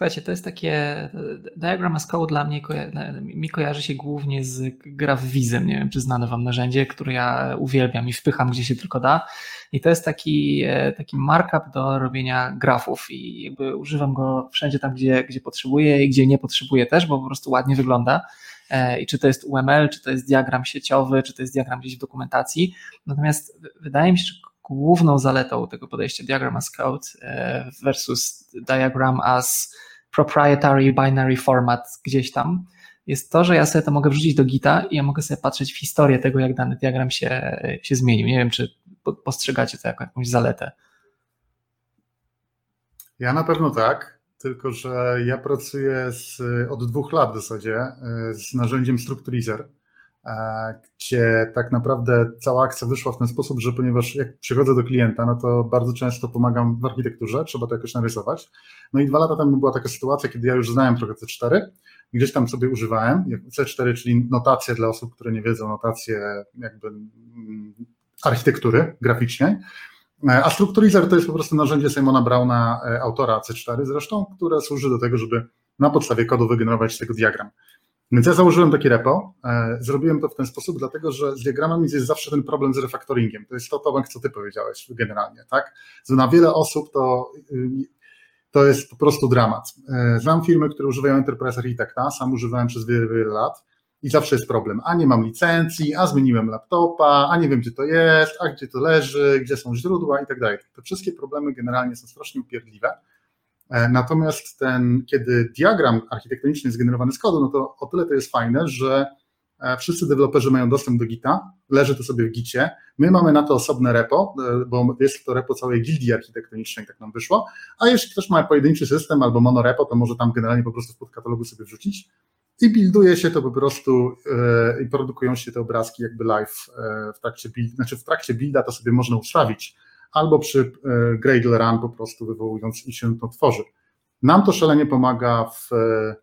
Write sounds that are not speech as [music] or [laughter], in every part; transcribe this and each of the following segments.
Słuchajcie, to jest takie. Diagram as Code dla mnie mi kojarzy się głównie z GraphVisem. Nie wiem, czy znane Wam narzędzie, które ja uwielbiam i wpycham gdzie się tylko da. I to jest taki, e, taki markup do robienia grafów i jakby używam go wszędzie tam, gdzie, gdzie potrzebuję i gdzie nie potrzebuję też, bo po prostu ładnie wygląda. E, I czy to jest UML, czy to jest diagram sieciowy, czy to jest diagram gdzieś w dokumentacji. Natomiast wydaje mi się, że główną zaletą tego podejścia diagram as code e, versus diagram as proprietary binary format gdzieś tam, jest to, że ja sobie to mogę wrzucić do Gita i ja mogę sobie patrzeć w historię tego, jak dany diagram się, się zmienił. Nie wiem, czy postrzegacie to jako jakąś zaletę. Ja na pewno tak, tylko że ja pracuję z, od dwóch lat w zasadzie e, z narzędziem Structurizer gdzie tak naprawdę cała akcja wyszła w ten sposób, że ponieważ jak przychodzę do klienta, no to bardzo często pomagam w architekturze, trzeba to jakoś narysować. No i dwa lata temu była taka sytuacja, kiedy ja już znałem trochę C4, gdzieś tam sobie używałem, C4, czyli notacje dla osób, które nie wiedzą, notacje jakby mm, architektury graficznej, a Structurizer to jest po prostu narzędzie Simona Brauna, e, autora C4 zresztą, które służy do tego, żeby na podstawie kodu wygenerować tego diagram. Więc ja założyłem takie repo. E, zrobiłem to w ten sposób, dlatego że z diagramami jest zawsze ten problem z refaktoringiem. To jest to, Tomek, co ty powiedziałeś generalnie, tak? Na wiele osób to, y, to jest po prostu dramat. E, znam firmy, które używają Enterprise Architecta, sam używałem przez wiele, wiele lat i zawsze jest problem. A nie mam licencji, a zmieniłem laptopa, a nie wiem, gdzie to jest, a gdzie to leży, gdzie są źródła i tak dalej. Te wszystkie problemy generalnie są strasznie upierdliwe natomiast ten, kiedy diagram architektoniczny jest generowany z kodu, no to o tyle to jest fajne, że e, wszyscy deweloperzy mają dostęp do Gita, leży to sobie w Gicie. My mamy na to osobne repo, e, bo jest to repo całej gildii architektonicznej, tak nam wyszło. A jeśli ktoś ma pojedynczy system albo monorepo, to może tam generalnie po prostu w podkatalogu sobie wrzucić i builduje się to po prostu i produkują się te obrazki jakby live w trakcie build, znaczy w trakcie builda to sobie można ustawić albo przy e, Gradle Run po prostu wywołując i się to tworzy. Nam to szalenie pomaga w, e,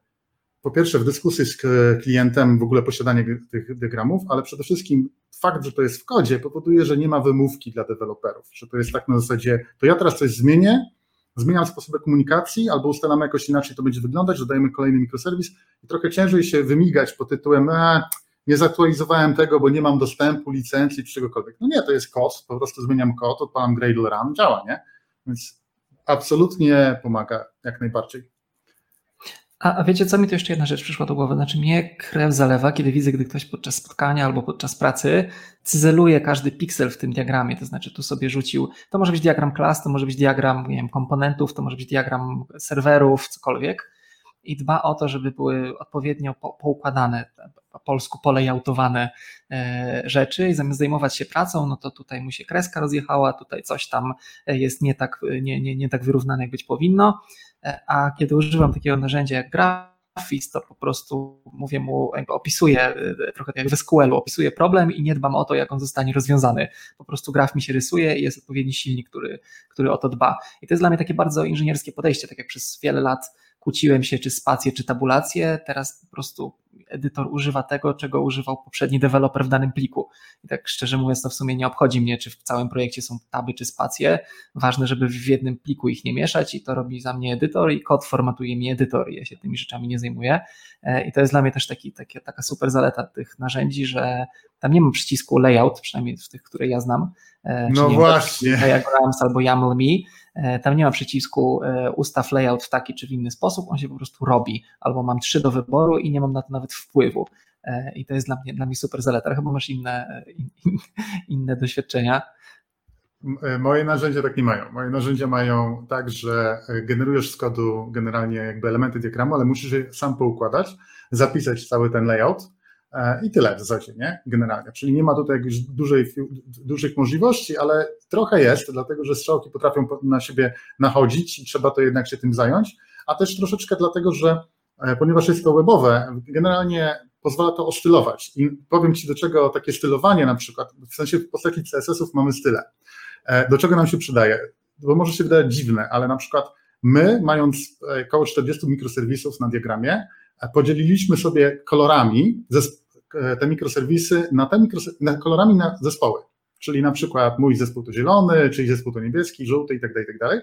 po pierwsze w dyskusji z klientem w ogóle posiadanie tych diagramów, ale przede wszystkim fakt, że to jest w kodzie powoduje, że nie ma wymówki dla deweloperów, że to jest tak na zasadzie, to ja teraz coś zmienię, zmieniam sposoby komunikacji albo ustalamy jakoś inaczej to będzie wyglądać, dodajemy kolejny mikroserwis i trochę ciężej się wymigać pod tytułem e, nie zaktualizowałem tego, bo nie mam dostępu, licencji czy czegokolwiek. No nie, to jest kod, po prostu zmieniam kod, odpalam Gradle Run, działa, nie? Więc absolutnie pomaga jak najbardziej. A, a, wiecie, co mi tu jeszcze jedna rzecz przyszła do głowy? Znaczy, mnie krew zalewa, kiedy widzę, gdy ktoś podczas spotkania albo podczas pracy cyzeluje każdy piksel w tym diagramie. To znaczy, tu sobie rzucił, to może być diagram klas, to może być diagram nie wiem, komponentów, to może być diagram serwerów, cokolwiek i dba o to, żeby były odpowiednio poukładane, po polsku polejautowane e, rzeczy i zamiast zajmować się pracą, no to tutaj mu się kreska rozjechała, tutaj coś tam jest nie tak, nie, nie, nie tak wyrównane, jak być powinno, e, a kiedy używam takiego narzędzia jak Graphis, to po prostu mówię mu, opisuję e, trochę jak w SQL-u, opisuję problem i nie dbam o to, jak on zostanie rozwiązany. Po prostu graf mi się rysuje i jest odpowiedni silnik, który, który o to dba. I to jest dla mnie takie bardzo inżynierskie podejście, tak jak przez wiele lat kłóciłem się, czy spację, czy tabulację, teraz po prostu edytor używa tego, czego używał poprzedni deweloper w danym pliku. I tak szczerze mówiąc, to w sumie nie obchodzi mnie, czy w całym projekcie są taby, czy spacje. Ważne, żeby w jednym pliku ich nie mieszać i to robi za mnie edytor i kod formatuje mi edytor ja się tymi rzeczami nie zajmuję. E, I to jest dla mnie też taki, taki, taka super zaleta tych narzędzi, że tam nie ma przycisku layout, przynajmniej w tych, które ja znam. E, no właśnie. Diagrams albo YAML me. E, tam nie ma przycisku e, ustaw layout w taki czy w inny sposób, on się po prostu robi. Albo mam trzy do wyboru i nie mam na to nawet wpływu. I to jest dla mnie, dla mnie super zaleta. Chyba masz inne, in, [laughs] inne doświadczenia. Moje narzędzia tak nie mają. Moje narzędzia mają tak, że generujesz z kodu generalnie jakby elementy diagramu, ale musisz je sam poukładać, zapisać cały ten layout E, I tyle w zasadzie, nie? Generalnie. Czyli nie ma tutaj jakichś dużej, dużych możliwości, ale trochę jest, dlatego że strzałki potrafią na siebie nachodzić i trzeba to jednak się tym zająć, a też troszeczkę dlatego, że e, ponieważ jest to webowe, generalnie pozwala to ostylować. I powiem Ci, do czego takie stylowanie na przykład, w sensie w postaci CSS-ów mamy style. E, do czego nam się przydaje? Bo może się wydawać dziwne, ale na przykład my, mając około 40 mikroserwisów na diagramie, podzieliliśmy sobie kolorami te mikroserwisy na te na kolorami na zespoły. Czyli na przykład mój zespół to zielony, czyli zespół to niebieski, żółty i tak dalej, i tak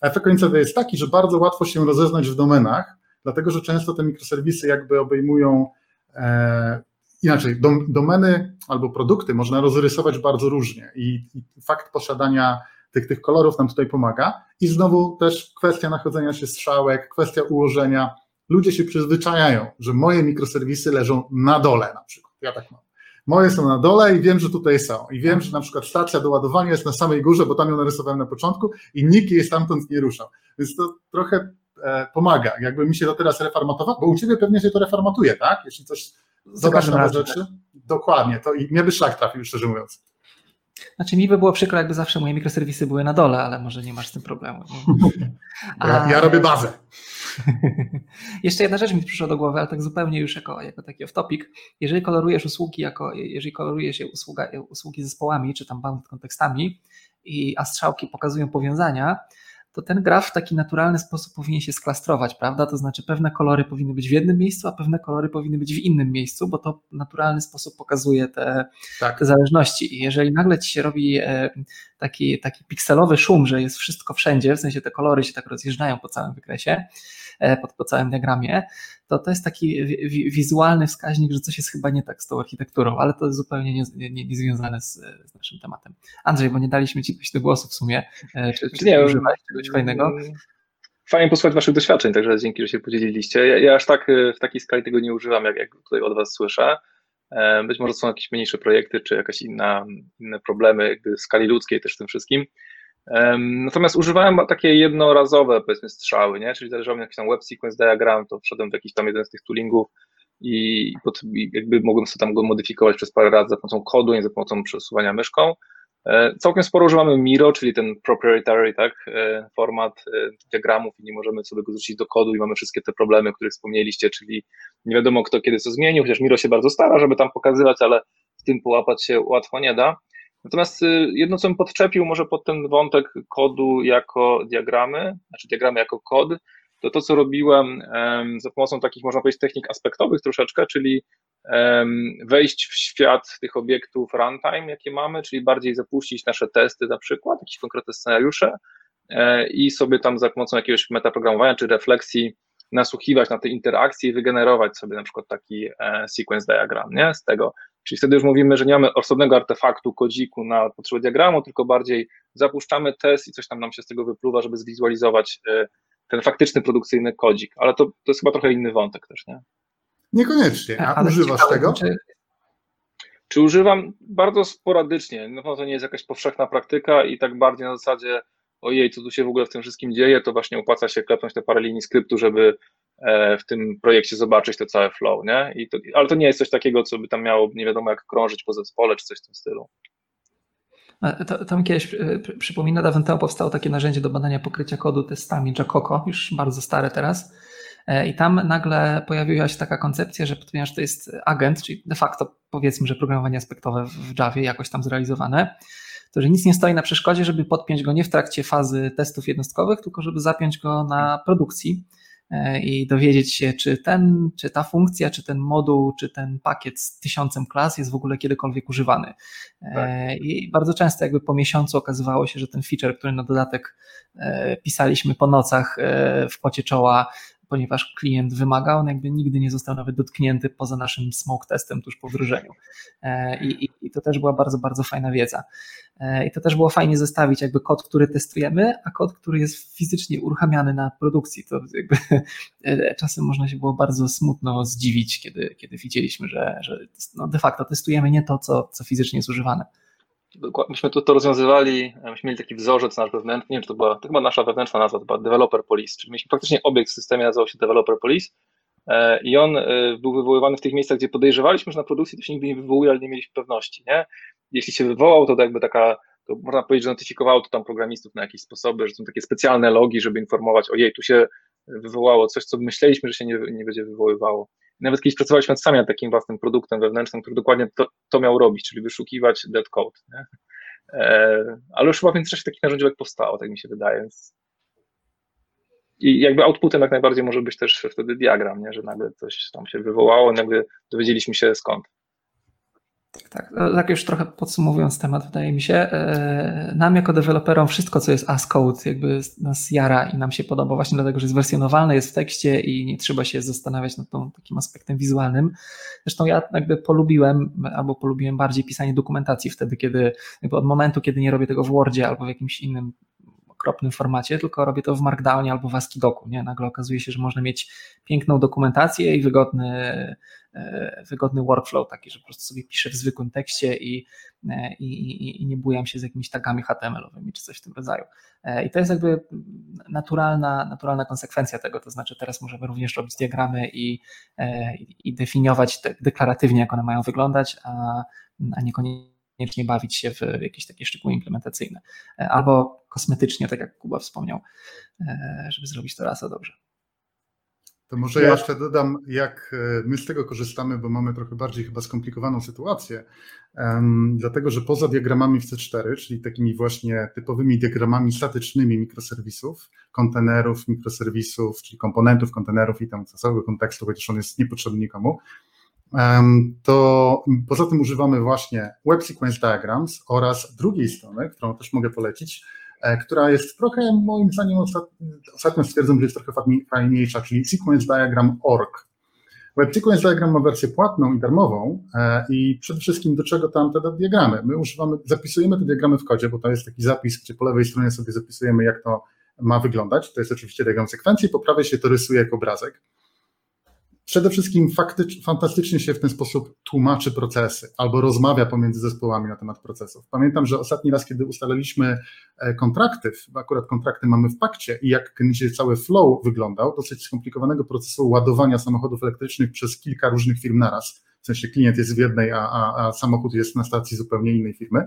efekt końcowy jest taki, że bardzo łatwo się rozeznać w domenach, dlatego że często te mikroserwisy jakby obejmują e, inaczej, dom, domeny albo produkty można rozrysować bardzo różnie i, i fakt posiadania tych, tych kolorów nam tutaj pomaga. I znowu też kwestia nachodzenia się strzałek, kwestia ułożenia. Ludzie się przyzwyczajają, że moje mikroserwisy leżą na dole na przykład. Ja tak mam. Moje są na dole i wiem, że tutaj są. I wiem, że na przykład stacja do ładowania jest na samej górze, bo tam ją narysowałem na początku i nikt jej stamtąd nie ruszał. Więc to trochę e, pomaga. Jakby mi się to teraz reformatowało, bo u Ciebie pewnie się to reformatuje, tak? Jeśli coś zobaczysz na rzeczy. Dokładnie. To i mnie by szlak trafił, szczerze mówiąc. Znaczy mi by było przykro, jakby zawsze moje mikroserwisy były na dole, ale może nie masz z tym problemu. [laughs] Ja, ja robię bazę. [laughs] Jeszcze jedna rzecz mi przyszła do głowy, ale tak zupełnie już jako, jako taki off-topic. Jeżeli kolorujesz usługi jako, jeżeli kolorujesz usługa, usługi zespołami, czy tam bound kontekstami, i, a strzałki pokazują powiązania, to ten graf w taki naturalny sposób powinien się sklastrować, prawda? To znaczy pewne kolory powinny być w jednym miejscu, a pewne kolory powinny być w innym miejscu, bo to w naturalny sposób pokazuje te, tak. te zależności. I jeżeli nagle ci się robi e, taki, taki pikselowy szum, że jest wszystko wszędzie, w sensie te kolory się tak rozjeżdżają po całym wykresie, E, po, po całym diagramie, to to jest taki wizualny wskaźnik, że coś jest chyba nie tak z tą architekturą, ale to jest zupełnie niezwiązane nie, nie związane z, z, naszym tematem. Andrzej, bo nie daliśmy Ci do głosu w sumie. E, czy, czy nie, używałeś czegoś fajnego? Fajnie posłuchać Waszych doświadczeń, także dzięki, że się podzieliliście. Ja, ja aż tak e, w takiej skali tego nie używam, jak, jak tutaj od Was słyszę. Być może są jakieś mniejsze projekty, czy jakieś inna, inne problemy jakby w skali ludzkiej też w tym wszystkim. Natomiast używałem takie jednorazowe, powiedzmy, strzały, nie? czyli zależało mi jakiś tam web sequence diagram, to wszedłem w jakiś tam jeden z tych toolingów i, pod, jakby mogłem sobie tam go modyfikować przez parę razy za pomocą kodu, nie za pomocą przesuwania myszką. E, całkiem sporo używamy Miro, czyli ten proprietary tak, e, format e, diagramów i nie możemy sobie go zrzucić do kodu i mamy wszystkie te problemy, o których wspomnieliście, czyli nie wiadomo kto kiedy co zmienił, chociaż Miro się bardzo stara, żeby tam pokazywać, ale w tym połapać się łatwo nie da. Natomiast y, jedno, co bym podczepił może pod ten wątek kodu jako diagramy, znaczy diagramy jako kod, to to, co robiłem za pomocą takich, można powiedzieć, technik aspektowych troszeczkę, czyli wejść w świat tych obiektów runtime, jakie mamy, czyli bardziej zapuścić nasze testy na przykład, jakieś konkretne scenariusze e, i sobie tam za pomocą jakiegoś metaprogramowania czy refleksji nasłuchiwać na te interakcje i wygenerować sobie na przykład taki e, sequence diagram, nie? Z tego, Czyli wtedy już mówimy, że nie mamy osobnego artefaktu, kodziku na potrzeby diagramu, tylko bardziej zapuszczamy test i coś tam nam się z tego wypluwa, żeby zwizualizować e, ten faktyczny produkcyjny kodzik. Ale to, to jest chyba trochę inny wątek też, nie? Niekoniecznie. A, używasz tego? Czy... czy używam? Bardzo sporadycznie. No to nie jest jakaś powszechna praktyka i tak bardziej na zasadzie ojej, co tu się w ogóle w tym wszystkim dzieje, to właśnie opłaca się klepnąć te parę linii skryptu, żeby w tym projekcie zobaczyć to całe flow, nie? I to, ale to nie jest coś takiego, co by tam miało nie wiadomo jak krążyć po zespole, czy coś w tym stylu. To, mi kiedyś e, przypomina, dawno temu powstało takie narzędzie do badania pokrycia kodu testami Jacoco, już bardzo stare teraz. E, I tam nagle pojawiła się taka koncepcja, że ponieważ to jest agent, czyli de facto powiedzmy, że programowanie aspektowe w Javie jakoś tam zrealizowane, to że nic nie stoi na przeszkodzie, żeby podpiąć go nie w trakcie fazy testów jednostkowych, tylko żeby zapiąć go na produkcji E, i dowiedzieć się, czy ten, czy ta funkcja, czy ten moduł, czy ten pakiet z tysiącem klas jest w ogóle kiedykolwiek używany. E, tak. I bardzo często jakby po miesiącu okazywało się, że ten feature, który na dodatek e, pisaliśmy po nocach w pocie czoła, ponieważ klient wymagał, on jakby nigdy nie został nawet dotknięty poza naszym smoke testem tuż po wdrożeniu. E, i, I, to też była bardzo, bardzo fajna wiedza. E, I to też było fajnie zestawić jakby kod, który testujemy, a kod, który jest fizycznie uruchamiany na produkcji. To jakby [laughs] e, czasem można się było bardzo smutno zdziwić, kiedy, kiedy widzieliśmy, że, że no de facto testujemy nie to, co, co fizycznie jest używane myśmy to, to rozwiązywali, myśmy mieli taki wzorzec nasz wewnętrzny, nie wiem, czy to była, to chyba nasza wewnętrzna nazwa, to była Developer Police, czyli mieliśmy faktycznie obiekt w systemie, nazywał się Developer Police e, i on e, był wywoływany w tych miejscach, gdzie podejrzewaliśmy, że na produkcji to się nigdy nie wywołuje, ale nie mieliśmy pewności, nie? Jeśli się wywołał, to, to jakby taka, to można powiedzieć, że notyfikowało to tam programistów na jakieś sposoby, że są takie specjalne logi, żeby informować, ojej, tu się wywołało coś, co myśleliśmy, że się nie, nie będzie wywoływało. Nawet kiedyś pracowaliśmy sami nad takim własnym produktem wewnętrznym, który dokładnie to, to miał robić, czyli wyszukiwać dead code. Nie? E, ale już chyba w międzyczasie takich narzędziówek powstało, tak mi się wydaje. Więc... I jakby outputem jak najbardziej może być też wtedy diagram, nie? że nagle coś tam się wywołało, nagle dowiedzieliśmy się skąd. Tak, no, tak już trochę podsumowując temat, wydaje mi się, e, nam jako deweloperom wszystko, co jest as code, jakby nas jara i nam się podoba właśnie dlatego, że jest wersjonowalne, jest w tekście i nie trzeba się zastanawiać nad tą takim aspektem wizualnym. Zresztą ja jakby polubiłem, albo polubiłem bardziej pisanie dokumentacji wtedy, kiedy jakby od momentu, kiedy nie robię tego w Wordzie albo w jakimś innym okropnym formacie, tylko robię to w Markdownie albo w ASCII-doku. Nie? Nagle okazuje się, że można mieć piękną dokumentację i wygodny, e, wygodny workflow, taki, że po prostu sobie piszę w zwykłym tekście i, e, i, i, i nie bujam się z jakimiś tagami HTML-owymi czy coś w tym rodzaju. E, I to jest jakby naturalna, naturalna konsekwencja tego, to znaczy teraz możemy również robić diagramy i, i definiować deklaratywnie, jak one mają wyglądać, a, a niekoniecznie niekoniecznie bawić się w jakieś takie szczegóły implementacyjne. E, albo kosmetycznie, tak jak Kuba wspomniał, e, żeby zrobić to raz a dobrze. To może ja jeszcze dodam, jak e, my z tego korzystamy, bo mamy trochę bardziej chyba skomplikowaną sytuację. Um, dlatego, że poza diagramami w C4, czyli takimi właśnie typowymi diagramami statycznymi mikroserwisów, kontenerów, mikroserwisów, czyli komponentów kontenerów i tam całego kontekstu, chociaż on jest niepotrzebny nikomu, to poza tym używamy właśnie Web Sequence Diagrams oraz drugiej strony, którą też mogę polecić, e, która jest trochę, moim zdaniem, ostatnio stwierdzam, że jest trochę fajniejsza, czyli sequencediagram.org. Web Sequence Diagram ma wersję płatną i darmową e, i przede wszystkim do czego tam te diagramy? My używamy, zapisujemy te diagramy w kodzie, bo to jest taki zapis, gdzie po lewej stronie sobie zapisujemy, jak to ma wyglądać. To jest oczywiście diagram sekwencji, po prawej się to rysuje jako obrazek przede wszystkim fantastycznie się w ten sposób tłumaczy procesy albo rozmawia pomiędzy zespołami na temat procesów. Pamiętam, że ostatni raz, kiedy ustaliliśmy e, kontrakty, akurat kontrakty mamy w pakcie i jak będzie cały flow wyglądał, dosyć skomplikowanego procesu ładowania samochodów elektrycznych przez kilka różnych firm naraz, w sensie klient jest w jednej, a, a, a samochód jest na stacji zupełnie innej firmy,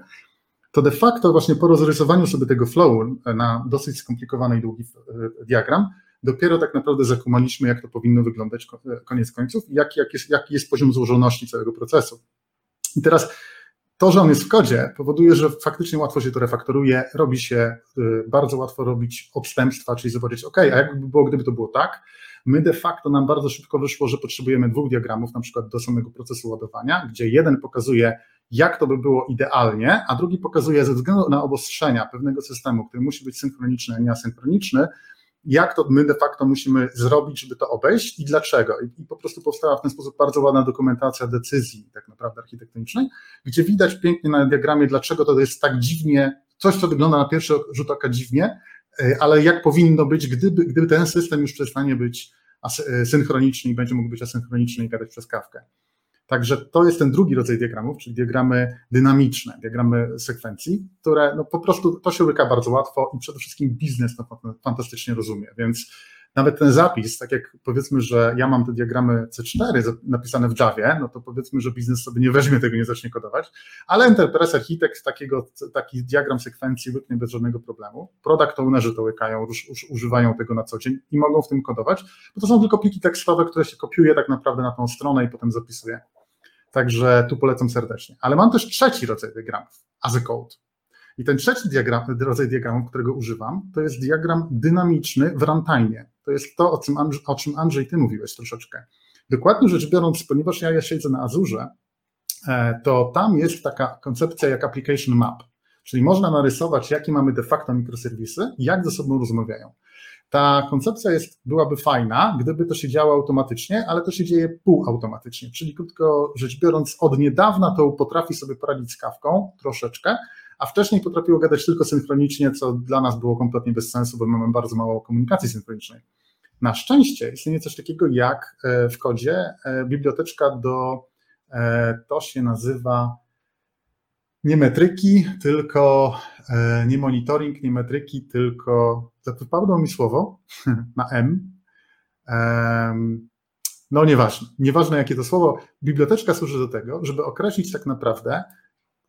to de facto właśnie po rozrysowaniu sobie tego flow na dosyć skomplikowany i długi e, diagram, dopiero tak naprawdę zakumaliśmy, jak to powinno wyglądać koniec końców jaki, jak jest, jaki jest poziom złożoności całego procesu. I teraz to, że on jest w kodzie, powoduje, że faktycznie łatwo się to refaktoruje, robi się y, bardzo łatwo robić odstępstwa, czyli zobaczyć, OK, a jakby było, gdyby to było tak, my de facto nam bardzo szybko wyszło, że potrzebujemy dwóch diagramów, na przykład do samego procesu ładowania, gdzie jeden pokazuje, jak to by było idealnie, a drugi pokazuje ze względu na obostrzenia pewnego systemu, który musi być synchroniczny, a nie asynchroniczny, jak to my de facto musimy zrobić, żeby to obejść i dlaczego. I, po prostu powstała w ten sposób bardzo ładna dokumentacja decyzji tak naprawdę architektonicznej, gdzie widać pięknie na diagramie, dlaczego to jest tak dziwnie, coś, co wygląda na pierwszy rzut oka dziwnie, e, ale jak powinno być, gdyby, gdyby ten system już przestanie być e, synchroniczny i będzie mógł być asynchroniczny i gadać przez kawkę. Także to jest ten drugi rodzaj diagramów, czyli diagramy dynamiczne, diagramy sekwencji, które no po prostu to się łyka bardzo łatwo i przede wszystkim biznes to fantastycznie rozumie, więc nawet ten zapis, tak jak powiedzmy, że ja mam te diagramy C4 napisane w Javie, no to powiedzmy, że biznes sobie nie weźmie tego, nie zacznie kodować, ale Enterprise Architect takiego, taki diagram sekwencji łyknie bez żadnego problemu. Product ownerzy to łykają, używają tego na co dzień i mogą w tym kodować, bo to są tylko pliki tekstowe, które się kopiuje tak naprawdę na tą stronę i potem zapisuje. Także tu polecam serdecznie. Ale mam też trzeci rodzaj diagramów, as a code. I ten trzeci diagram, rodzaj diagramu, którego używam, to jest diagram dynamiczny w runtime. To jest to, o czym, Andrzej, o czym Andrzej, ty mówiłeś troszeczkę. Dokładnie rzecz biorąc, ponieważ ja, ja siedzę na Azurze, e, to tam jest taka koncepcja jak application map. Czyli można narysować, jakie mamy de facto mikroserwisy jak ze sobą rozmawiają. Ta koncepcja jest, byłaby fajna, gdyby to się działo automatycznie, ale to się dzieje półautomatycznie. Czyli krótko rzecz biorąc, od niedawna to potrafi sobie poradzić z kawką troszeczkę, a wcześniej potrafiło gadać tylko synchronicznie, co dla nas było kompletnie bez sensu, bo mamy bardzo mało komunikacji synchronicznej. Na szczęście istnieje coś takiego jak e, w kodzie e, biblioteczka do, e, to się nazywa nie metryki, tylko nie monitoring, nie metryki, tylko wypadło mi słowo [laughs] na M. No nieważne, nieważne jakie to słowo. Biblioteczka służy do tego, żeby określić tak naprawdę,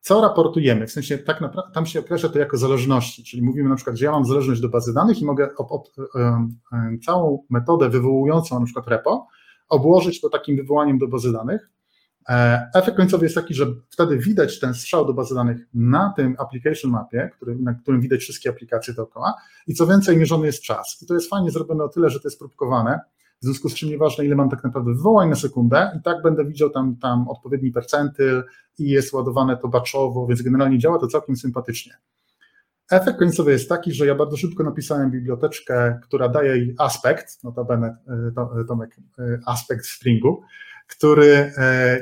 co raportujemy, w sensie tak naprawdę tam się określa to jako zależności, czyli mówimy na przykład, że ja mam zależność do bazy danych i mogę ob, całą metodę wywołującą na przykład repo obłożyć to takim wywołaniem do bazy danych. E, efekt końcowy jest taki, że wtedy widać ten strzał do bazy danych na tym application mapie, który, na którym widać wszystkie aplikacje dookoła i co więcej mierzony jest czas. I to jest fajnie zrobione o tyle, że to jest próbkowane, w związku z czym nieważne ile mam tak naprawdę wywołań na sekundę i tak będę widział tam, tam odpowiedni percentyl i jest ładowane to baczowo, więc generalnie działa to całkiem sympatycznie. Efekt końcowy jest taki, że ja bardzo szybko napisałem biblioteczkę, która daje jej aspekt, notabene Tomek, aspekt stringu, który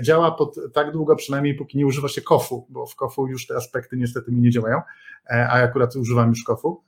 działa pod tak długo przynajmniej, póki nie używa się kofu, bo w kofu już te aspekty niestety mi nie działają, a ja akurat używam już kofu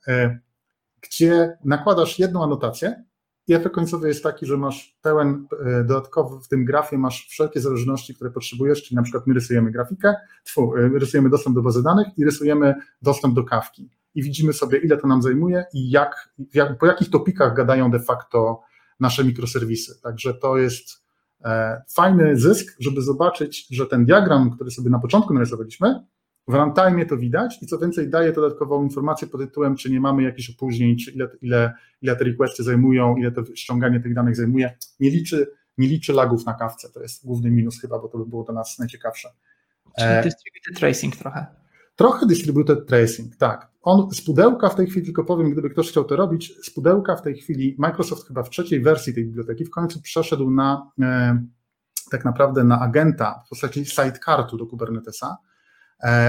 gdzie nakładasz jedną anotację i efekt końcowy jest taki, że masz pełen e, dodatkowy w tym grafie, masz wszelkie zależności, które potrzebujesz, czyli na przykład my rysujemy grafikę, tfu, e, rysujemy dostęp do bazy danych i rysujemy dostęp do kawki. I widzimy sobie, ile to nam zajmuje i jak, jak po jakich topikach gadają de facto nasze mikroserwisy. Także to jest e, fajny zysk, żeby zobaczyć, że ten diagram, który sobie na początku narysowaliśmy, w runtime to widać i co więcej daje dodatkową informację pod tytułem, czy nie mamy jakichś opóźnień, czy ile, ile, ile te requesty zajmują, ile to ściąganie tych danych zajmuje. Nie liczy, nie liczy lagów na kawce, to jest główny minus chyba, bo to by było dla nas najciekawsze. Czyli e, distributed tracing trochę. Trochę distributed tracing, tak. On z pudełka w tej chwili, tylko powiem, gdyby ktoś chciał to robić, z pudełka w tej chwili Microsoft chyba w trzeciej wersji tej biblioteki w końcu przeszedł na e, tak naprawdę na agenta w postaci sidecartu do Kubernetesa,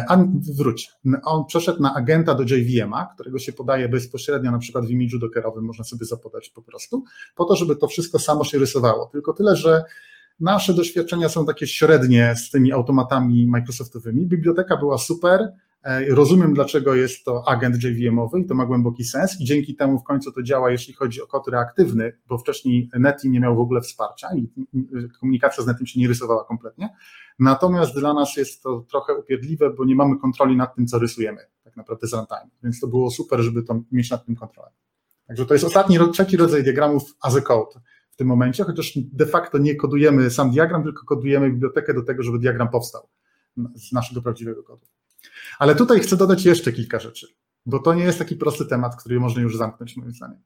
a wróć, on przeszedł na agenta do JVM-a, którego się podaje bezpośrednio na przykład w imidżu dockerowym, można sobie zapodać po prostu, po to, żeby to wszystko samo się rysowało. Tylko tyle, że nasze doświadczenia są takie średnie z tymi automatami Microsoftowymi. Biblioteka była super, E, rozumiem, dlaczego jest to agent JVM-owy i to ma głęboki sens i dzięki temu w końcu to działa, jeśli chodzi o kod reaktywny, bo wcześniej Netim nie miał w ogóle wsparcia i komunikacja z Netim się nie rysowała kompletnie. Natomiast dla nas jest to trochę upierdliwe, bo nie mamy kontroli nad tym, co rysujemy tak naprawdę z runtime, więc to było super, żeby to mieć nad tym kontrolę. Także to jest ostatni, trzeci rodzaj diagramów as a code w tym momencie, chociaż de facto nie kodujemy sam diagram, tylko kodujemy bibliotekę do tego, żeby diagram powstał z naszego prawdziwego kodu. Ale tutaj chcę dodać jeszcze kilka rzeczy, bo to nie jest taki prosty temat, który można już zamknąć, moim zdaniem.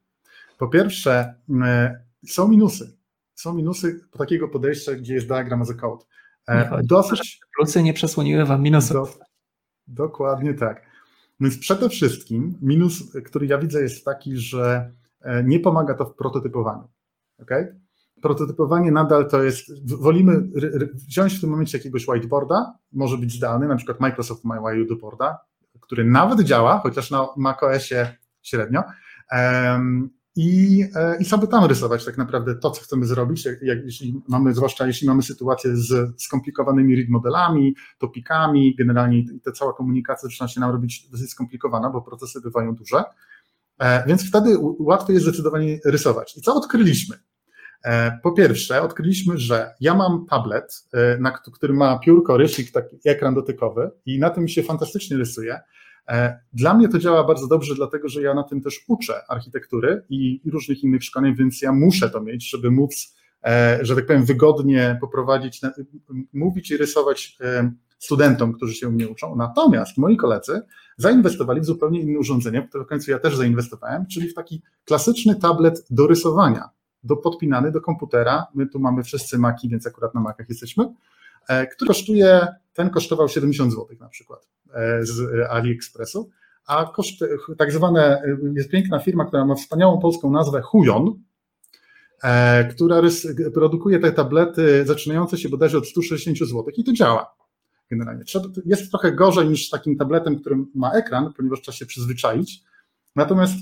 Po pierwsze, e, są minusy. Są minusy takiego podejścia, gdzie jest diagram as a code. E, dosyć. Plusy nie przesłoniły wam minusów. Do, dokładnie tak. Więc przede wszystkim minus, który ja widzę, jest taki, że e, nie pomaga to w prototypowaniu. Okay? Prototypowanie nadal to jest, wolimy wziąć w tym momencie jakiegoś whiteboarda, może być zdalny, na przykład Microsoft ma whiteboarda, który nawet działa, chociaż na macOSie średnio, i, e, i sobie tam rysować tak naprawdę to, co chcemy zrobić, jak, jak, jeśli mamy, zwłaszcza jeśli mamy sytuację z skomplikowanymi read modelami, topikami, generalnie ta cała komunikacja zaczyna się nam robić dosyć skomplikowana, bo procesy bywają duże, e, więc wtedy łatwiej jest zdecydowanie rysować. I co odkryliśmy? E, po pierwsze, odkryliśmy, że ja mam tablet, e, na, który ma piórko, rysik, taki ekran dotykowy i na tym się fantastycznie rysuje. E, dla mnie to działa bardzo dobrze, dlatego że ja na tym też uczę architektury i, różnych innych szkoleń, więc ja muszę to mieć, żeby móc, że tak powiem, wygodnie poprowadzić, mówić i rysować studentom, którzy się mnie uczą. Natomiast moi koledzy zainwestowali w zupełnie inne urządzenie, które w końcu ja też zainwestowałem, czyli w taki klasyczny tablet do rysowania do, podpinany do komputera. My tu mamy wszyscy Maki, więc akurat na Macach jesteśmy, e, który kosztuje, ten kosztował 70 zł na przykład e, z AliExpressu, a koszt, tak zwane, jest piękna firma, która ma wspaniałą polską nazwę Hujon, e, która produkuje te tablety zaczynające się bodajże od 160 zł i to działa generalnie. Jest trochę gorzej niż takim tabletem, który ma ekran, ponieważ trzeba się przyzwyczaić, natomiast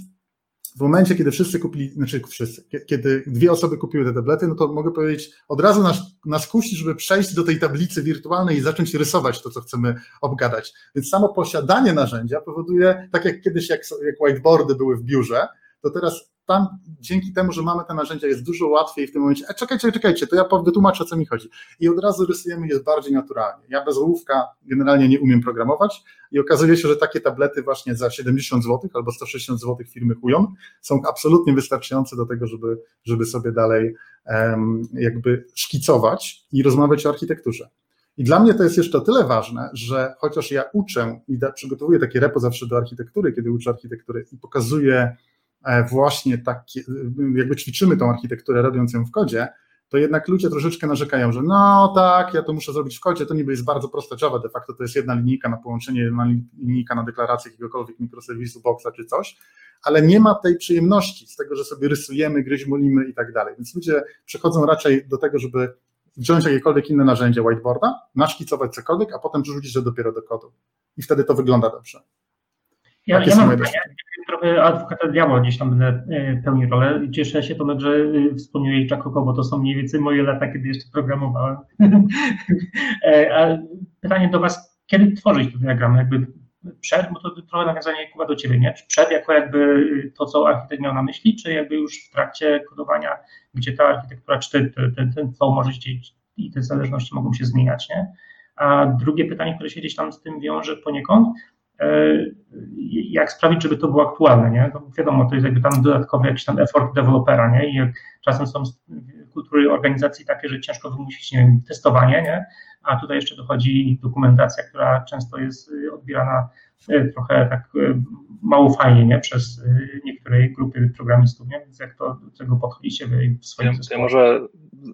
w momencie, kiedy wszyscy kupili, znaczy wszyscy, kiedy dwie osoby kupiły te tablety, no to mogę powiedzieć, od razu nas, nas kusi, żeby przejść do tej tablicy wirtualnej i zacząć rysować to, co chcemy obgadać. Więc samo posiadanie narzędzia powoduje, tak jak kiedyś, jak, jak whiteboardy były w biurze, to teraz tam dzięki temu, że mamy te narzędzia, jest dużo łatwiej w tym momencie, e, czekajcie, czekajcie, to ja wytłumaczę, o co mi chodzi. I od razu rysujemy je bardziej naturalnie. Ja bez ołówka generalnie nie umiem programować i okazuje się, że takie tablety właśnie za 70 zł albo 160 zł firmy Hujon są absolutnie wystarczające do tego, żeby, żeby sobie dalej um, jakby szkicować i rozmawiać o architekturze. I dla mnie to jest jeszcze tyle ważne, że chociaż ja uczę i da, przygotowuję takie repo zawsze do architektury, kiedy uczę architektury i pokazuję właśnie takie, jakby ćwiczymy tą architekturę robiąc ją w kodzie, to jednak ludzie troszeczkę narzekają, że no tak, ja to muszę zrobić w kodzie, to niby jest bardzo prosta Java, de facto to jest jedna linijka na połączenie, jedna linijka na deklarację jakiegokolwiek mikroserwisu, boxa czy coś, ale nie ma tej przyjemności z tego, że sobie rysujemy, gryźmolimy i tak dalej. Więc ludzie przechodzą raczej do tego, żeby wziąć jakiekolwiek inne narzędzie whiteboarda, naszkicować cokolwiek, a potem przerzucić to dopiero do kodu. I wtedy to wygląda dobrze. Ja, ja mam pytanie, trochę adwokata diabła gdzieś tam będę e, pełnił rolę. Cieszę się Tomek, że e, wspomniałeś Jacobo, bo to są mniej więcej moje lata, kiedy jeszcze programowałem. [laughs] E, a pytanie do Was, kiedy tworzyć te diagramy? Jakby przed, bo to trochę nawiązanie Kuba do Ciebie, nie? Czy przed jako jakby to, co architekt miał na myśli, czy jakby już w trakcie kodowania, gdzie ta architektura, czy ten, ten, ten flow może się i te zależności mogą się zmieniać, nie? A drugie pytanie, które się gdzieś tam z tym wiąże poniekąd, jak sprawić, żeby to było aktualne, nie? No wiadomo, to jest jakby tam dodatkowy jakiś tam effort dewelopera, nie? I czasem są kultury organizacji takie, że ciężko wymusić, nie wiem, testowanie, nie? A tutaj jeszcze dochodzi dokumentacja, która często jest y, odbierana y, trochę tak y, mało fajnie, nie? Przez niektóre grupy programistów, nie? Więc jak to do tego podchodzicie wy w swoim ja, ja może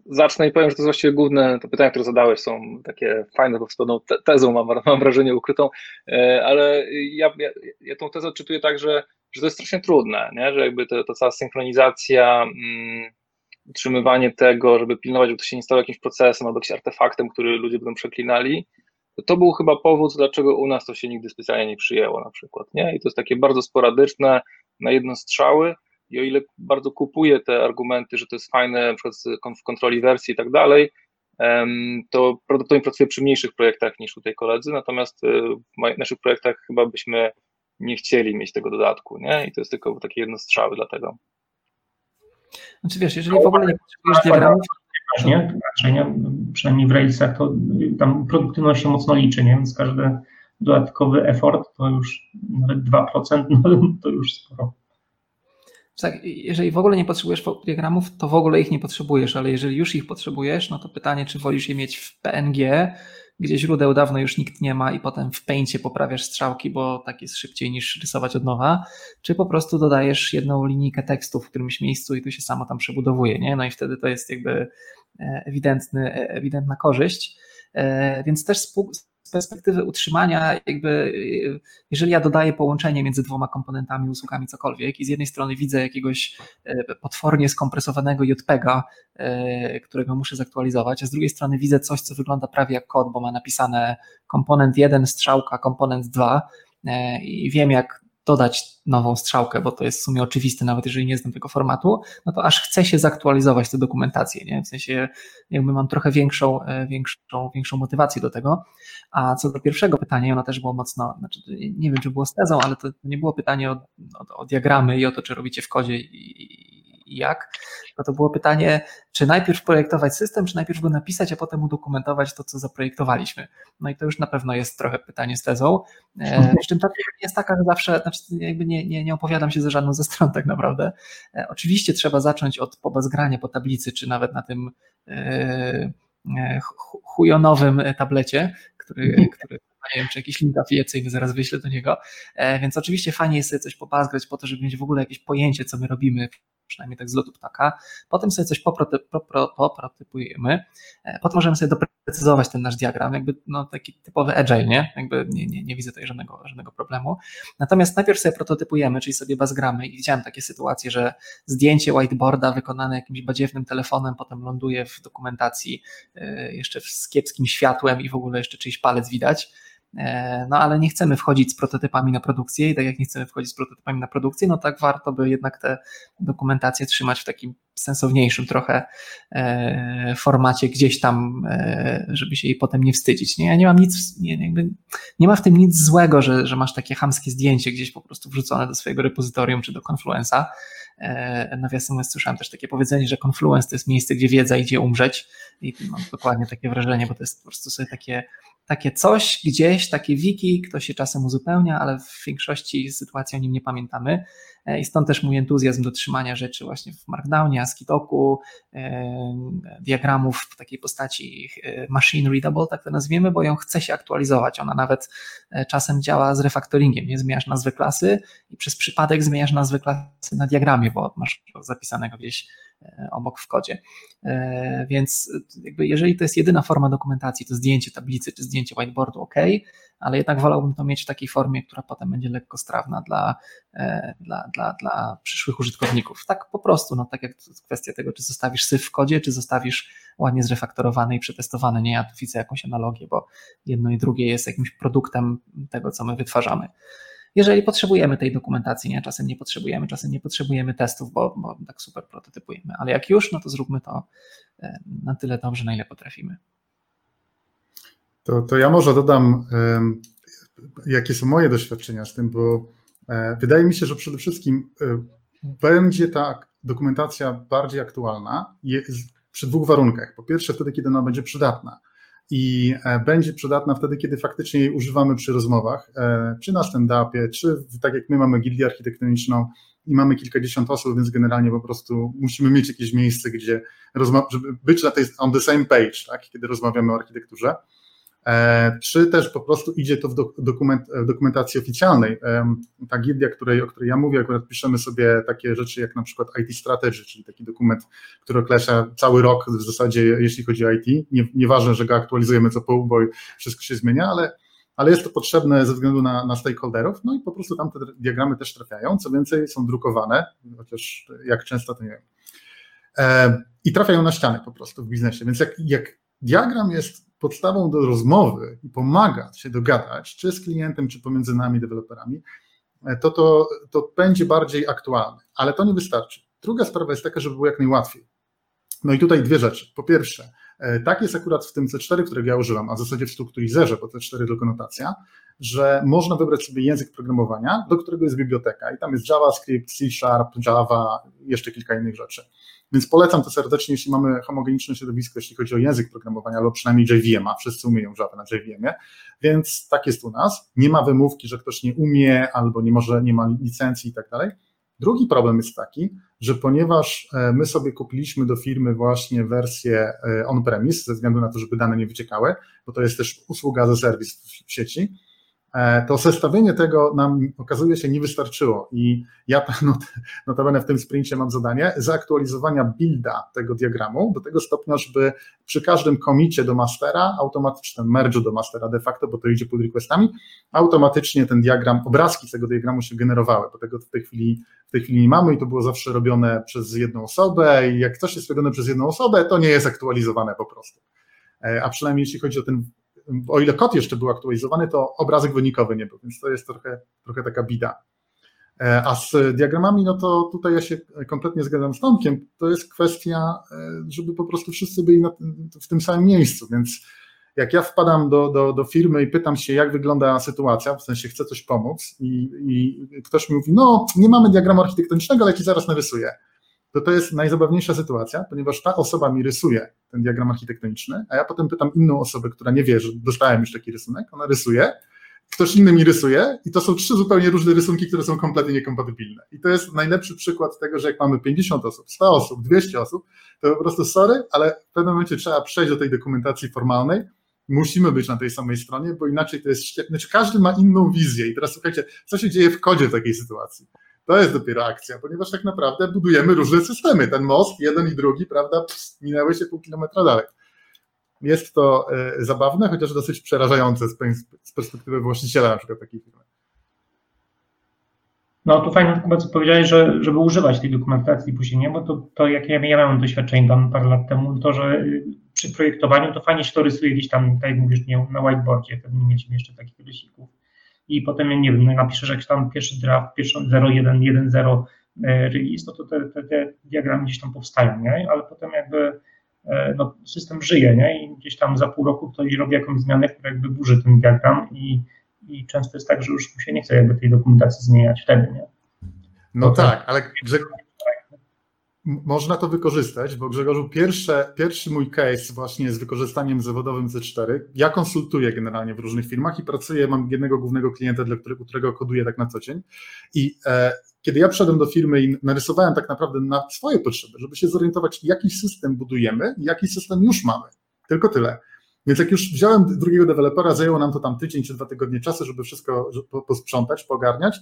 zacznę i powiem, że to jest właściwie główne, to pytania, które zadałeś są takie fajne, bo z pewną tezą mam, [laughs] mam wrażenie ukrytą, e, ale ja, ja, ja tą tezę odczytuję tak, że, że to jest strasznie trudne, nie? że jakby to, to cała synchronizacja, mm, utrzymywanie tego, żeby pilnować, żeby to się nie stało jakimś procesem albo jakimś artefaktem, który ludzie będą przeklinali, to, to był chyba powód, dlaczego u nas to się nigdy specjalnie nie przyjęło na przykład, nie? I to jest takie bardzo sporadyczne, na jedno strzały, i o ile bardzo kupuję te argumenty, że to jest fajne, na przykład w kontroli wersji i tak dalej, to prawdopodobnie pracuję przy mniejszych projektach niż tutaj koledzy, natomiast e, w naszych projektach chyba byśmy nie chcieli mieć tego dodatku, nie? I to jest tylko takie jedno strzały dlatego. Znaczy wiesz, jeżeli w ogóle nie potrzebujesz diagramów, nie? Raczej, nie? Przynajmniej w Railsach to tam produktywność się mocno liczy, nie? Więc każdy dodatkowy effort to już nawet 2%, no to już sporo. Tak, jeżeli w ogóle nie potrzebujesz diagramów, to w ogóle ich nie potrzebujesz, ale jeżeli już ich potrzebujesz, no to pytanie, czy wolisz je mieć w PNG, gdzie źródeł dawno już nikt nie ma i potem w Paincie poprawiasz strzałki, bo tak jest szybciej niż rysować od nowa, czy po prostu dodajesz jedną linijkę tekstu w którymś miejscu i tu się samo tam przebudowuje, nie? No i wtedy to jest jakby e, ewidentny, e, ewidentna korzyść. E, więc też perspektywy utrzymania, jakby jeżeli ja dodaję połączenie między dwoma komponentami, usługami, cokolwiek i z jednej strony widzę jakiegoś e, potwornie skompresowanego JPEGa, e, którego muszę zaktualizować, a z drugiej strony widzę coś, co wygląda prawie jak kod, bo ma napisane komponent 1, strzałka, komponent 2 e, i wiem, jak dodać nową strzałkę, bo to jest w sumie oczywiste, nawet jeżeli nie znam tego formatu, no to aż chce się zaktualizować tę dokumentację, nie? W sensie jakby mam trochę większą, e, większą, większą motywację do tego. A co do pierwszego pytania, ono też było mocno, znaczy nie wiem, czy było z tezą, ale to nie było pytanie o, o, o diagramy i o to, czy robicie w kodzie i, i jak, no to było pytanie, czy najpierw projektować system, czy najpierw go napisać, a potem udokumentować to, co zaprojektowaliśmy. No i to już na pewno jest trochę pytanie z tezą. E, przy czym ta jest taka, że zawsze, znaczy jakby nie, nie, nie opowiadam się za żadną ze stron tak naprawdę. E, oczywiście trzeba zacząć od pobazgrania po tablicy, czy nawet na tym e, chujonowym tablecie, który, mhm. który nie wiem, czy jakiś link afiliacyjny zaraz wyślę do niego. Więc oczywiście fajnie jest sobie coś pobazgrać po to, żeby mieć w ogóle jakieś pojęcie, co my robimy przynajmniej tak z lotu ptaka. Potem sobie coś poprotypujemy, e, potem możemy sobie doprecyzować ten nasz diagram, jakby no, taki typowy agile, nie? Jakby nie, nie, nie widzę tutaj żadnego, żadnego problemu. Natomiast najpierw sobie prototypujemy, czyli sobie bazgramy i widziałem takie sytuacje, że zdjęcie whiteboarda wykonane jakimś badziewnym telefonem potem ląduje w dokumentacji e, jeszcze z kiepskim światłem i w ogóle jeszcze czyjś palec widać no ale nie chcemy wchodzić z prototypami na produkcję i tak jak nie chcemy wchodzić z prototypami na produkcję, no tak warto by jednak te dokumentacje trzymać w takim sensowniejszym trochę e, formacie gdzieś tam, e, żeby się jej potem nie wstydzić. Nie, ja nie mam nic, nie, jakby, nie ma w tym nic złego, że, że masz takie hamskie zdjęcie gdzieś po prostu wrzucone do swojego repozytorium czy do Confluenza. Nawiasem mówiąc, słyszałem też takie powiedzenie, że Confluence to jest miejsce, gdzie wiedza idzie umrzeć i mam dokładnie takie wrażenie, bo to jest po prostu sobie takie takie coś gdzieś, takie wiki, kto się czasem uzupełnia, ale w większości sytuacji o nim nie pamiętamy. E, I stąd też mój entuzjazm do trzymania rzeczy właśnie w Markdownie, ASCII-Doku, e, diagramów w takiej postaci e, machine readable, tak to nazwiemy, bo ją chce się aktualizować. Ona nawet czasem działa z refaktoringiem. Nie zmieniasz nazwy klasy i przez przypadek zmieniasz nazwę klasy na diagramie, bo masz zapisanego gdzieś obok w kodzie. Więc jakby jeżeli to jest jedyna forma dokumentacji, to zdjęcie tablicy czy zdjęcie whiteboardu, ok, ale jednak wolałbym to mieć w takiej formie, która potem będzie lekko strawna dla, dla, dla, dla przyszłych użytkowników. Tak po prostu, no tak jak kwestia tego, czy zostawisz syf w kodzie, czy zostawisz ładnie zrefaktorowany i przetestowany. Nie, ja tu widzę jakąś analogię, bo jedno i drugie jest jakimś produktem tego, co my wytwarzamy. Jeżeli potrzebujemy tej dokumentacji, nie, czasem nie potrzebujemy, czasem nie potrzebujemy testów, bo, bo tak super prototypujemy, ale jak już, no to zróbmy to e, na tyle dobrze, na ile potrafimy. To, to ja może dodam, jakie są moje doświadczenia z tym, bo e, wydaje mi się, że przede wszystkim e, będzie ta dokumentacja bardziej aktualna przy dwóch warunkach. Po pierwsze, wtedy, kiedy ona będzie przydatna i e, będzie przydatna wtedy, kiedy faktycznie jej używamy przy rozmowach, e, czy na stand-upie, czy tak jak my mamy gildię architektoniczną i mamy kilkadziesiąt osób, więc generalnie po prostu musimy mieć jakieś miejsce, gdzie żeby być na tej on the same page, tak, kiedy rozmawiamy o architekturze. E, czy też po prostu idzie to w, dokument, w dokumentacji oficjalnej. Ta gildia, której, o której ja mówię, akurat piszemy sobie takie rzeczy jak na przykład IT Strategy, czyli taki dokument, który określa cały rok w zasadzie, jeśli chodzi o IT. Nie, nieważne, że go aktualizujemy co pół, bo wszystko się zmienia, ale, ale jest to potrzebne ze względu na, na stakeholderów, no i po prostu tam te diagramy też trafiają, co więcej są drukowane, chociaż jak często to nie wiem. E, I trafiają na ścianę po prostu w biznesie, więc jak, jak diagram jest podstawą do rozmowy i pomaga się dogadać, czy z klientem, czy pomiędzy nami, deweloperami, to, to, to będzie bardziej aktualne. Ale to nie wystarczy. Druga sprawa jest taka, żeby było jak najłatwiej. No i tutaj dwie rzeczy. Po pierwsze, e, tak jest akurat w tym C4, którego ja używam, a w zasadzie w strukturizerze, bo C4 tylko notacja, że można wybrać sobie język programowania, do którego jest biblioteka i tam jest JavaScript, C Sharp, Java, jeszcze kilka innych rzeczy. Więc polecam to serdecznie, jeśli mamy homogeniczne środowisko, jeśli chodzi o język programowania, albo przynajmniej JVM, a wszyscy umieją Java na JVM-ie, więc tak jest u nas. Nie ma wymówki, że ktoś nie umie albo nie może, nie ma licencji i tak dalej. Drugi problem jest taki, że ponieważ e, my sobie kupiliśmy do firmy właśnie wersję e, on-premise, ze względu na to, żeby dane nie wyciekały, bo to jest też usługa za serwis w sieci, to zestawienie tego nam okazuje się nie wystarczyło i ja [laughs] not, notabene w tym sprincie mam zadanie zaktualizowania builda tego diagramu do tego stopnia, żeby przy każdym komicie do mastera, automatycznie merge'u do mastera de facto, bo to idzie pod requestami, automatycznie ten diagram, obrazki tego diagramu się generowały, bo tego w tej chwili w tej chwili nie mamy i to było zawsze robione przez jedną osobę i jak coś jest robione przez jedną osobę, to nie jest aktualizowane po prostu. E, a przynajmniej jeśli chodzi o ten o ile kod jeszcze był aktualizowany, to obrazek wynikowy nie był, więc to jest trochę, trochę taka bida. E, a z diagramami, no to tutaj ja się kompletnie zgadzam z Tomkiem, to jest kwestia, e, żeby po prostu wszyscy byli w tym samym miejscu, więc jak ja wpadam do, do, do firmy i pytam się, jak wygląda sytuacja, w sensie chcę coś pomóc i, i ktoś mi mówi, no nie mamy diagramu architektonicznego, ale ci zaraz narysuję to to jest najzabawniejsza sytuacja, ponieważ ta osoba mi rysuje ten diagram architektoniczny, a ja potem pytam inną osobę, która nie wie, że dostałem już taki rysunek, ona rysuje, ktoś inny mi rysuje i to są trzy zupełnie różne rysunki, które są kompletnie niekompatybilne. I to jest najlepszy przykład tego, że jak mamy 50 osób, 100 osób, 200 osób, to po prostu sorry, ale w pewnym momencie trzeba przejść do tej dokumentacji formalnej, musimy być na tej samej stronie, bo inaczej to jest świetne. Znaczy każdy ma inną wizję i teraz słuchajcie, co się dzieje w kodzie w takiej sytuacji? To jest dopiero akcja, ponieważ tak naprawdę budujemy różne systemy. Ten most, jeden i drugi, prawda, pst, minęły się pół kilometra dalej. Jest to y, zabawne, chociaż dosyć przerażające z, perspektywy właściciela na przykład takiej firmy. No tu fajnie chyba co powiedziałeś, że żeby używać tej dokumentacji później, nie? bo to, to jak ja miałem doświadczenie tam parę lat temu, to że y, przy projektowaniu to fajnie się to rysuje gdzieś tam, tak jak mówisz, nie, na whiteboardzie, wtedy nie mieliśmy jeszcze takich rysików i potem, nie wiem, no napiszesz jakiś tam pierwszy draft, pierwszy 0.1.1.0 e, release, no to te, te, te diagramy gdzieś tam powstają, nie? Ale potem jakby e, no, system żyje, nie? I gdzieś tam za pół roku ktoś robi jakąś zmianę, która jakby burzy ten diagram i, i często jest tak, że już mu się nie chce jakby tej dokumentacji zmieniać wtedy, nie? No, no tak, ale można to wykorzystać, bo Grzegorzu, pierwsze, pierwszy mój case właśnie z wykorzystaniem zawodowym C4, ja konsultuję generalnie w różnych firmach i pracuję, mam jednego głównego klienta, dla którego, koduję tak na co dzień i e, kiedy ja przyszedłem do firmy i narysowałem tak naprawdę na swoje potrzeby, żeby się zorientować, jaki system budujemy jaki system już mamy, tylko tyle. Więc jak już wziąłem drugiego dewelopera, zajęło nam to tam tydzień czy dwa tygodnie czasu, żeby wszystko posprzątać, pogarniać,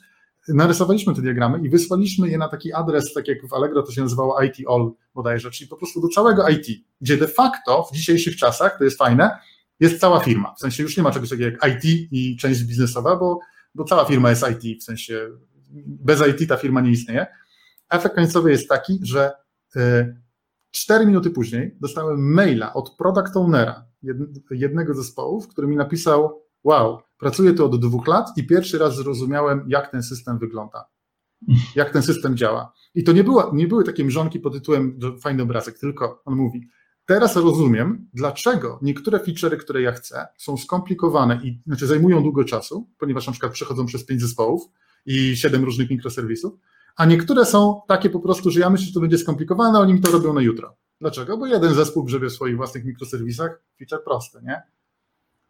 narysowaliśmy te diagramy i wysłaliśmy je na taki adres, tak jak w Allegro to się nazywało IT All bodajże, czyli po prostu do całego IT, gdzie de facto w dzisiejszych czasach, to jest fajne, jest cała firma. W sensie już nie ma czegoś takiego jak IT i część biznesowa, bo, bo cała firma jest IT, w sensie bez IT ta firma nie istnieje. Efekt końcowy jest taki, że y, cztery minuty później dostałem maila od product ownera jednego zespołu, który mi napisał wow, pracuję tu od dwóch lat i pierwszy raz zrozumiałem, jak ten system wygląda, jak ten system działa. I to nie, było, nie były takie mrzonki pod tytułem fajny obrazek, tylko on mówi, teraz rozumiem, dlaczego niektóre feature'y, które ja chcę, są skomplikowane i znaczy zajmują długo czasu, ponieważ na przykład przechodzą przez pięć zespołów i siedem różnych mikroserwisów, a niektóre są takie po prostu, że ja myślę, że to będzie skomplikowane, a oni mi to robią na jutro. Dlaczego? Bo jeden zespół grzebie w swoich własnych mikroserwisach, feature prosty, nie?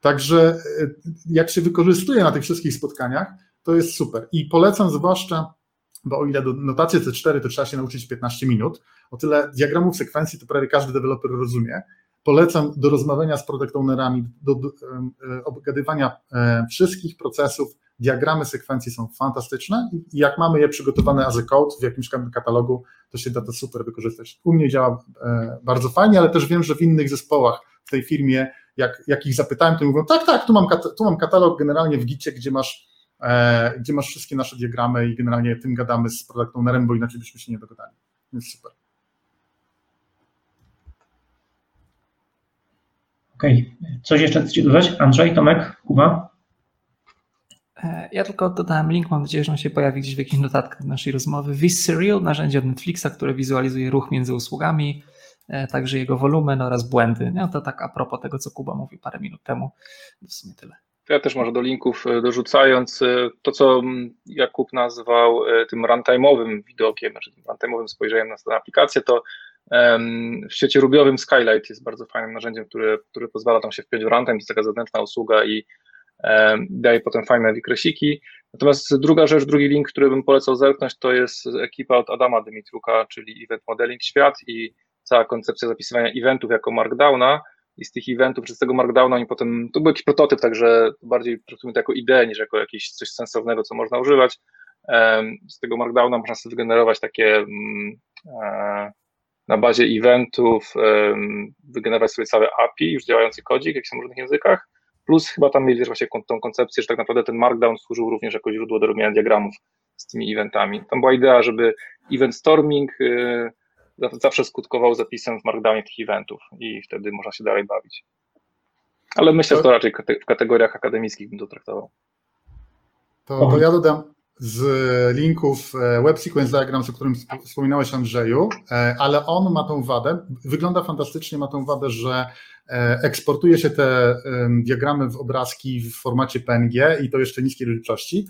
Także e, jak się wykorzystuje na tych wszystkich spotkaniach, to jest super. I polecam zwłaszcza, bo o ile do notacje C4 to trzeba się nauczyć 15 minut, o tyle diagramów sekwencji to prawie każdy deweloper rozumie. Polecam do rozmawiania z product ownerami, do, do e, obgadywania e, wszystkich procesów. Diagramy sekwencji są fantastyczne i jak mamy je przygotowane as a code w jakimś katalogu, to się da to super wykorzystać. U mnie działa bardzo fajnie, ale też wiem, że w innych zespołach w tej firmie jak, jak ich zapytałem, to mówią, tak, tak, tu mam, tu mam katalog generalnie w Gicie, gdzie masz, e, gdzie masz wszystkie nasze diagramy i generalnie tym gadamy z product ownerem, bo inaczej byśmy się nie dogadali. Więc super. Okej, okay. coś jeszcze chcecie dodać? Andrzej, Tomek, Kuba? E, ja tylko dodałem link, mam nadzieję, że on się pojawi gdzieś w jakichś notatkach naszej rozmowy. Visserial, narzędzie od Netflixa, które wizualizuje ruch między usługami. E, także jego wolumen oraz błędy. No to tak a propos tego, co Kuba mówił parę minut temu. W sumie tyle. Ja też może do linków e, dorzucając e, to, co Jakub nazwał tym runtime'owym widokiem, znaczy tym runtime'owym spojrzeniem na tę aplikację, to w świecie rubiowym Skylight jest bardzo fajnym narzędziem, które, które pozwala tam się wpiąć w runtime, to jest taka zewnętrzna usługa i daje potem fajne wykresiki. Natomiast druga rzecz, drugi link, który bym polecał zerknąć, to jest ekipa od Adama Dymitruka, czyli Event Modeling Świat i cała koncepcja zapisywania eventów jako markdowna i z tych eventów, czy z tego markdowna oni potem, to był jakiś prototyp, także bardziej traktujemy to jako ideę niż jako jakieś coś sensownego, co można używać. Z tego markdowna można sobie wygenerować takie mm, e, na bazie eventów, wygenerować sobie całe API, już działający kodzik, jak są w różnych językach, plus chyba tam mieli właśnie tą koncepcję, że tak naprawdę ten markdown służył również jako źródło do robienia diagramów z tymi eventami. Tam była idea, żeby event storming y, zawsze skutkował zapisem w Markdownie tych eventów i wtedy można się dalej bawić. Ale myślę, że to raczej w kategoriach akademickich bym to traktował. To, to ja dodam z linków e, Web Sequence Diagrams, o którym wspominałeś Andrzeju, e, ale on ma tą wadę, wygląda fantastycznie, ma tą wadę, że e, eksportuje się te diagramy w obrazki w formacie PNG i to jeszcze niskiej rozdzielczości,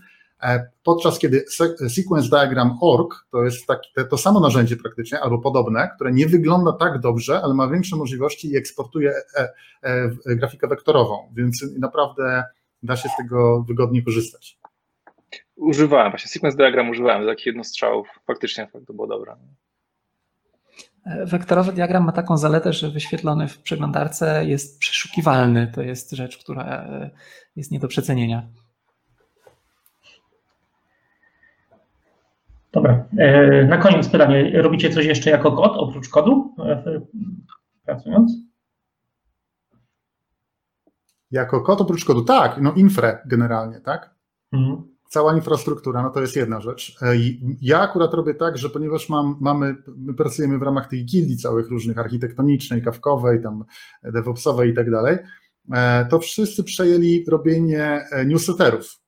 podczas kiedy Sequence Diagram Org to jest taki, to samo narzędzie praktycznie, albo podobne, które nie wygląda tak dobrze, ale ma większe możliwości i eksportuje e, e, grafikę wektorową, więc naprawdę da się z tego wygodnie korzystać. Używałem, właśnie Sequence Diagram używałem do takich jednostrzałów, faktycznie to było dobre. Wektorowy diagram ma taką zaletę, że wyświetlony w przeglądarce jest przeszukiwalny. To jest rzecz, która jest nie do przecenienia. Dobra. E, na koniec pytanie. Robicie coś jeszcze jako kod, oprócz kodu, e, pracując? Jako kod oprócz kodu? Tak, no infra generalnie, tak? Mhm. Cała infrastruktura, no to jest jedna rzecz. E, ja akurat robię tak, że ponieważ mam, mamy, my pracujemy w ramach tych gildii całych różnych, architektonicznej, kawkowej, tam DevOpsowej i tak dalej, to wszyscy przejęli robienie newsletterów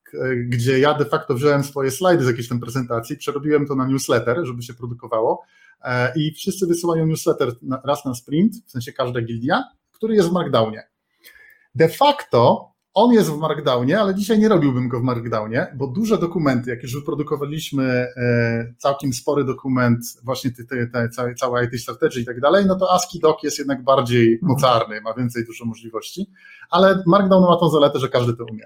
gdzie ja de facto wziąłem swoje slajdy z jakiejś tam prezentacji, przerobiłem to na newsletter, żeby się produkowało e, i wszyscy wysyłają newsletter raz na sprint, w sensie każda gildia, który jest w Markdownie. De facto on jest w Markdownie, ale dzisiaj nie robiłbym go w Markdownie, bo duże dokumenty, jak już wyprodukowaliśmy e, całkiem spory dokument, właśnie te, te, te, całe, całe IT strategy i tak dalej, no to ASCII doc jest jednak bardziej mocarny, ma więcej dużo możliwości, ale Markdown ma tą zaletę, że każdy to umie.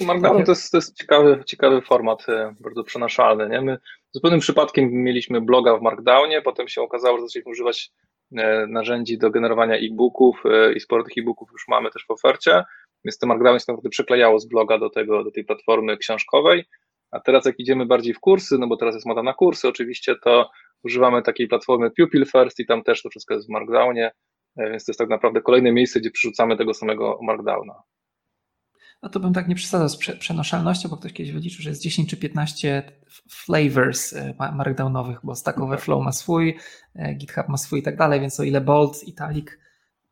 Markdown to jest, to jest ciekawy, ciekawy format, e, bardzo przenaszalny. Nie? My zupełnym przypadkiem mieliśmy bloga w Markdownie, potem się okazało, że zaczęliśmy używać e, narzędzi do generowania e-booków e, i sporo tych e-booków już mamy też w ofercie. więc to Markdown się naprawdę przyklejało z bloga do, tego, do tej platformy książkowej, a teraz jak idziemy bardziej w kursy, no bo teraz jest moda na kursy oczywiście, to używamy takiej platformy Pupil First i tam też to wszystko jest w Markdownie, więc to jest tak naprawdę kolejne miejsce, gdzie przerzucamy tego samego Markdowna. No to bym tak nie przesadzał z przenoszalnością, bo ktoś kiedyś wyliczył, że jest 10 czy 15 flavors e, markdownowych, bo Stack Overflow ma swój, e, GitHub ma swój i tak dalej, więc o ile bold, italic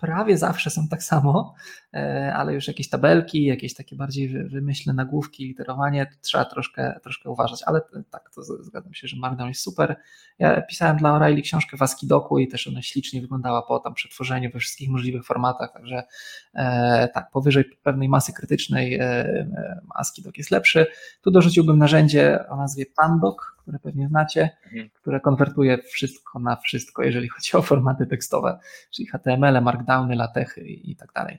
prawie zawsze są tak samo, e, ale już jakieś tabelki, jakieś takie bardziej wymyślne nagłówki, literowanie, trzeba troszkę, troszkę uważać, ale tak, to zgadzam się, że Markdown jest super. Ja pisałem dla O'Reilly książkę w ASCII-doku i też ona ślicznie wyglądała po tam przetworzeniu we wszystkich możliwych formatach, także e, tak, powyżej pewnej masy krytycznej e, ASCII-doc jest lepszy. Tu dorzuciłbym narzędzie o nazwie Pandoc, które pewnie znacie, mhm. które konwertuje wszystko na wszystko, jeżeli chodzi o formaty tekstowe, czyli HTML, Markdowny, latechy i tak dalej.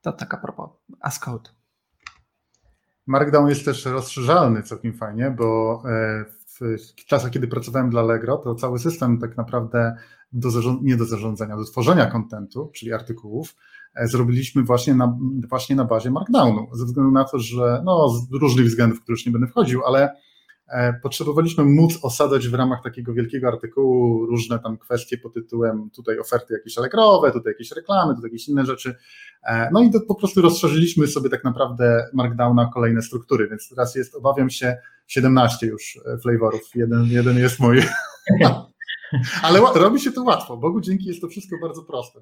To taka propos Ascode. Markdown jest też rozszerzalny całkiem fajnie, bo e, w czasach, kiedy pracowałem dla Allegro, to cały system tak naprawdę do nie do zarządzania, do tworzenia kontentu, czyli artykułów, e, zrobiliśmy właśnie na, właśnie na bazie Markdownu, ze względu na to, że no, z różnych względów, w które już nie będę wchodził, ale potrzebowaliśmy móc osadzać w ramach takiego wielkiego artykułu różne tam kwestie pod tytułem tutaj oferty jakieś allegrowe, tutaj jakieś reklamy, tutaj jakieś inne rzeczy. E, no i to po prostu rozszerzyliśmy sobie tak naprawdę Markdowna kolejne struktury, więc teraz jest, obawiam się, 17 już e, flavorów. Jeden, jeden jest mój. [laughs] Ale robi się to łatwo. Bogu dzięki jest to wszystko bardzo proste.